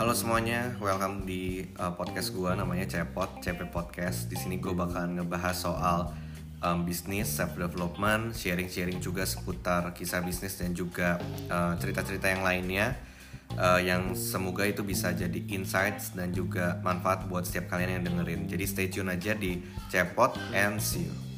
Halo semuanya, welcome di uh, podcast gue namanya Cepot, CP Podcast. Di sini gue bakalan ngebahas soal um, bisnis, self development, sharing-sharing juga seputar kisah bisnis dan juga uh, cerita-cerita yang lainnya uh, yang semoga itu bisa jadi insights dan juga manfaat buat setiap kalian yang dengerin. Jadi stay tune aja di Cepot and see you.